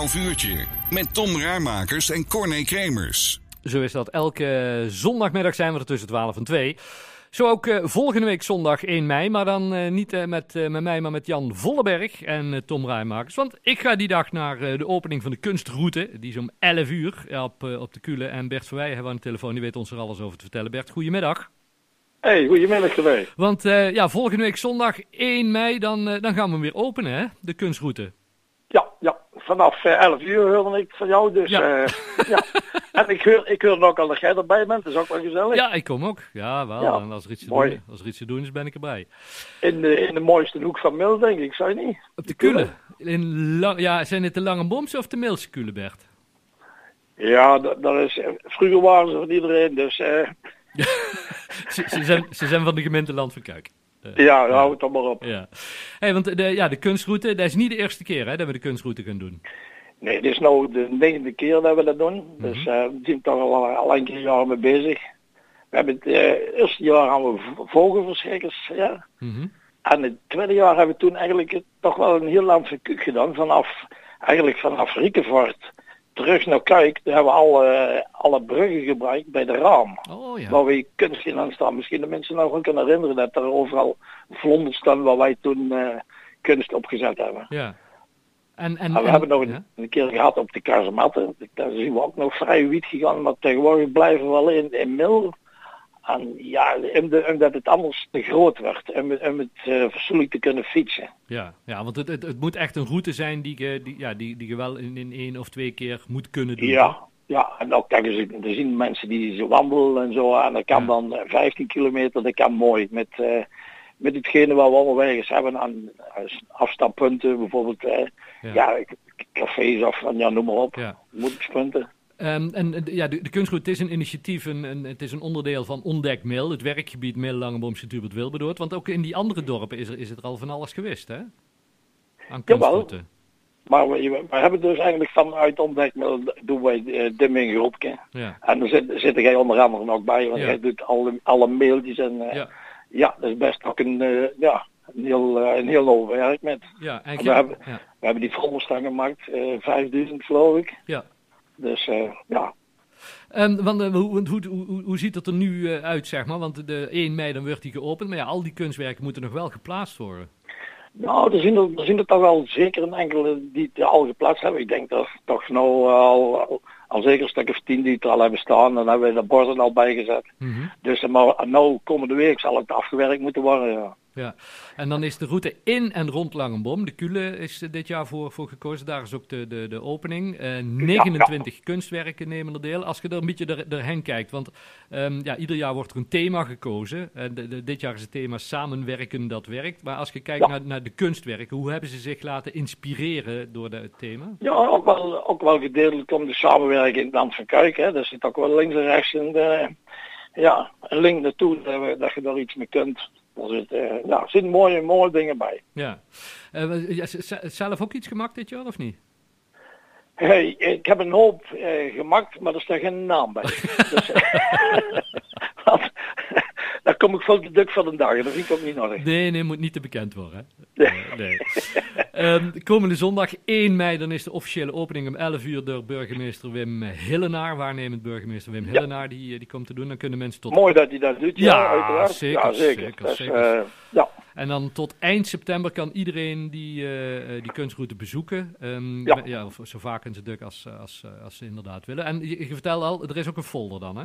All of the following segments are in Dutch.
12 uurtje met Tom Ruimakers en Corné Kremers. Zo is dat. Elke zondagmiddag zijn we er tussen 12 en 2. Zo ook uh, volgende week zondag 1 mei, maar dan uh, niet uh, met, met mij, maar met Jan Volleberg en Tom Rijmakers. Want ik ga die dag naar de opening van de kunstroute. Die is om 11 uur op, op de Kule. En Bert Verwij hebben we aan de telefoon, die weet ons er alles over te vertellen. Bert, goedemiddag. Hey, goedemiddag erbij. Want ja, volgende week zondag 1 mei, dan, dan gaan we weer openen, hè? De kunstroute. Vanaf 11 uur hoorde ik van jou, dus ja. ja. En ik hoor, ik hoor ook al dat jij erbij bent, dat is ook wel gezellig. Ja, ik kom ook. Ja, wel. Ja, en als er, iets te doen, als er iets te doen is, ben ik erbij. In de, in de mooiste hoek van Mil, denk ik, zou je niet? Op de Kule. In lang, ja, zijn het de Lange Boms of de Milse Kule, Bert? Ja, dat, dat is, vroeger waren ze van iedereen, dus... Uh... ze, ze, zijn, ze zijn van de gemeente Land van Kuik. Uh, ja, ja, hou het dan maar op. Ja. Hey, want de, ja, de kunstroute, dat is niet de eerste keer hè, dat we de kunstroute gaan doen. Nee, dit is nou de negende keer dat we dat doen. Mm -hmm. Dus uh, we zijn toch al, al enkele jaren mee bezig. We hebben het uh, eerste jaar gaan we vogelverschrikkers, ja. Mm -hmm. En het tweede jaar hebben we toen eigenlijk toch wel een heel lang verkuk gedaan. Vanaf, eigenlijk vanaf Riekenvoort terug naar. Daar hebben we alle, alle bruggen gebruikt bij de raam. Oh, ja. Waar we kunst in aan staan. Misschien de mensen nog wel kunnen herinneren dat er overal vlonders staan waar wij toen uh, kunst opgezet hebben. Ja. En, en, maar we en, hebben nog een, ja? een, keer gehad op de kazematten. Daar zijn we ook nog vrij wiet gegaan. Maar tegenwoordig blijven we wel in, in Mil. En ja, omdat het anders te groot werd. Om, om het uh, fatsoenlijk te kunnen fietsen. Ja, ja want het, het, het, moet echt een route zijn die je, die, ja, die, die je wel in, in één of twee keer moet kunnen doen. Ja, ja. en ook kijk eens, er zien mensen die zo wandelen en zo. En dat kan ja. dan 15 kilometer, dat kan mooi. Met, uh, met hetgene wat we allemaal ergens hebben aan afstappunten, bijvoorbeeld uh, ja. ja. cafés of ja, noem maar op, ja. Um, en ja, de, de kunstroute is een initiatief, een, een, het is een onderdeel van Ontdek Mil, het werkgebied Mil, Langeboomse, Tubert, Wilberdoord. Want ook in die andere dorpen is er, is het er al van alles geweest, hè? Aan. Jawel. Maar we, we, hebben dus eigenlijk vanuit Ontdek Mil, doen wij uh, Dimming groepje. Ja. En daar zit, zit jij onder andere ook bij, want Ja. jij doet alle, alle mailtjes en uh, Ja. ja. dat is best ook een, uh, ja, een heel, een heel hoop werk met. Ja, en We hebben- We hebben die folderstang gemaakt, uh, 5000 geloof ik. ja. Dus uh, ja, Um, want, uh, hoe, hoe, hoe, hoe ziet het er nu uh, uit, zeg maar? Want de 1 mei dan wordt die geopend, maar ja, al die kunstwerken moeten nog wel geplaatst worden. Nou, er zijn er, er zijn er toch wel zeker een enkele die het al geplaatst hebben. Ik denk dat toch nou al, al, al zeker een stuk of tien die het al hebben staan. En hebben we de borden al bijgezet. Mm -hmm. Dus maar nou komende week zal het afgewerkt moeten worden. Ja. Ja, en dan is de route in en rond Langenboom. De Kule is dit jaar voor, voor gekozen. Daar is ook de, de, de opening. Uh, 29 ja, ja. kunstwerken nemen er deel. Als je er een beetje er, erheen kijkt. Want um, ja, ieder jaar wordt er een thema gekozen. Uh, de, de, dit jaar is het thema samenwerken dat werkt. Maar als je kijkt naar, naar de kunstwerken. Hoe hebben ze zich laten inspireren door de, het thema? Ja, ook wel, ook wel gedeeltelijk om de samenwerking in het land van Kuik. Hè. Er zit ook wel links en rechts een, uh, ja, een link naartoe. Dat, dat je daar iets mee kunt. Er zitten, uh, ja, er zitten mooie, mooie dingen bij. Ja. Ja, zelf ook iets gemaakt dit jaar of niet? Hey, ik heb een hoop uh, gemaakt, maar er staat geen naam bij. dus, want, kom ik veel te druk van de dag en dat vind ik ook niet nodig. Nee, nee, moet niet te bekend worden. Hè? Nee. um, komende zondag 1 mei, dan is de officiële opening om 11 uur door burgemeester Wim Hillenaar, waarnemend burgemeester Wim Hillenaar, ja. die, die komt te doen. Dan kunnen mensen tot... Mooi dat hij dat doet, ja, ja uiteraard. Zeker, ja, zeker. zeker, dus, zeker. Uh, ja. En dan tot eind september kan iedereen die, uh, die kunstroute bezoeken. Um, ja. ja. Of zo vaak en zo druk als, als, als ze inderdaad willen. En je, je vertelde al, er is ook een folder dan, hè?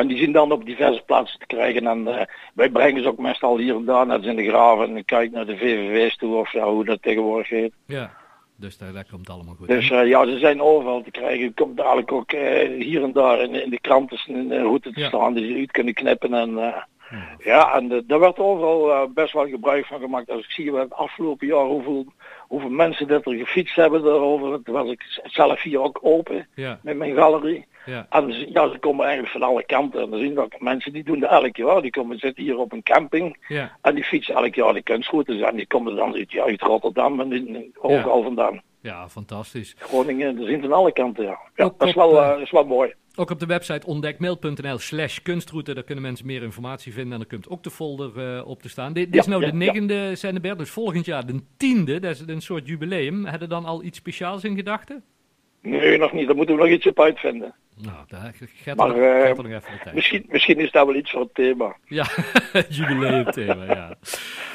En die zijn dan op diverse plaatsen te krijgen. En uh, wij brengen ze ook meestal hier en daar naar in de graven. En kijken naar de VVV's toe of ja, hoe dat tegenwoordig heet. Ja, dus daar, daar komt allemaal goed. Dus uh, ja, ze zijn overal te krijgen. Het komt dadelijk ook uh, hier en daar in, in de kranten in de route te ja. staan. Die ze uit kunnen knippen. En ja, ja en daar werd overal best wel gebruik van gemaakt. Als ik zie het afgelopen jaar hoeveel, hoeveel mensen dat er gefietst hebben daarover. Toen was ik zelf hier ook open ja. met mijn galerie. Ja. En ze, ja, ze komen eigenlijk van alle kanten. En dan zien we ook mensen die doen dat elk jaar. Die komen zitten hier op een camping. Ja. En die fietsen elk jaar de kunstroutes. En die komen dan uit, ja, uit Rotterdam en in, overal vandaan. Ja, fantastisch. Groningen, er zijn van alle kanten, ja. ja dat is wel, uh, is wel mooi. Ook op de website ontdekmail.nl slash kunstroute, daar kunnen mensen meer informatie vinden en dan komt ook de folder uh, op te staan. Dit, dit is nou de negende ja. Sennebert, dus volgend jaar de tiende, dat is een soort jubileum. Hebben dan al iets speciaals in gedachten? Nee, nog niet. Daar moeten we nog iets op uitvinden. Nou, daar gaat maar, er, gaat er nog even tijd. Misschien, misschien is dat wel iets voor het thema. Ja, jubileumthema, ja.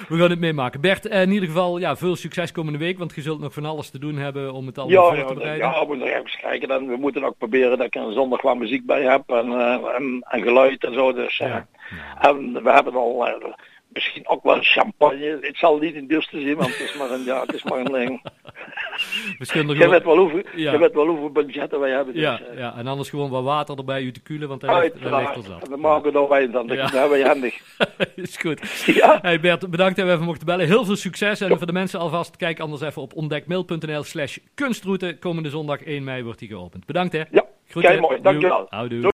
We gaan het meemaken. Bert, in ieder geval ja, veel succes komende week, want je zult nog van alles te doen hebben om het allemaal ja, voor te bereiden. Ja, we moeten nog even kijken. Dan, we moeten ook proberen dat ik een zondag wat muziek bij heb en, uh, en, en, geluid en zo. Dus, uh, ja. En we hebben al misschien ook wel champagne. Het zal niet in duurste zijn, want het is maar een, ja, het is maar een ding. Je weet wel hoeveel, ja. je weet wel hoeveel budgetten wij hebben. Dus, ja, ja, en anders gewoon wat water erbij uit de koelen, want hij ligt, hij ligt er zat. We maken er wijn dan, dat hebben we handig. is goed. Ja. Hey Bert, bedankt dat we even mochten bellen. Heel veel succes en voor de mensen alvast, kijk anders even op ontdekmail.nl slash kunstroute. Komende zondag 1 mei wordt die geopend. Bedankt hè. Ja, kijk mooi. Dankjewel. Houdoe.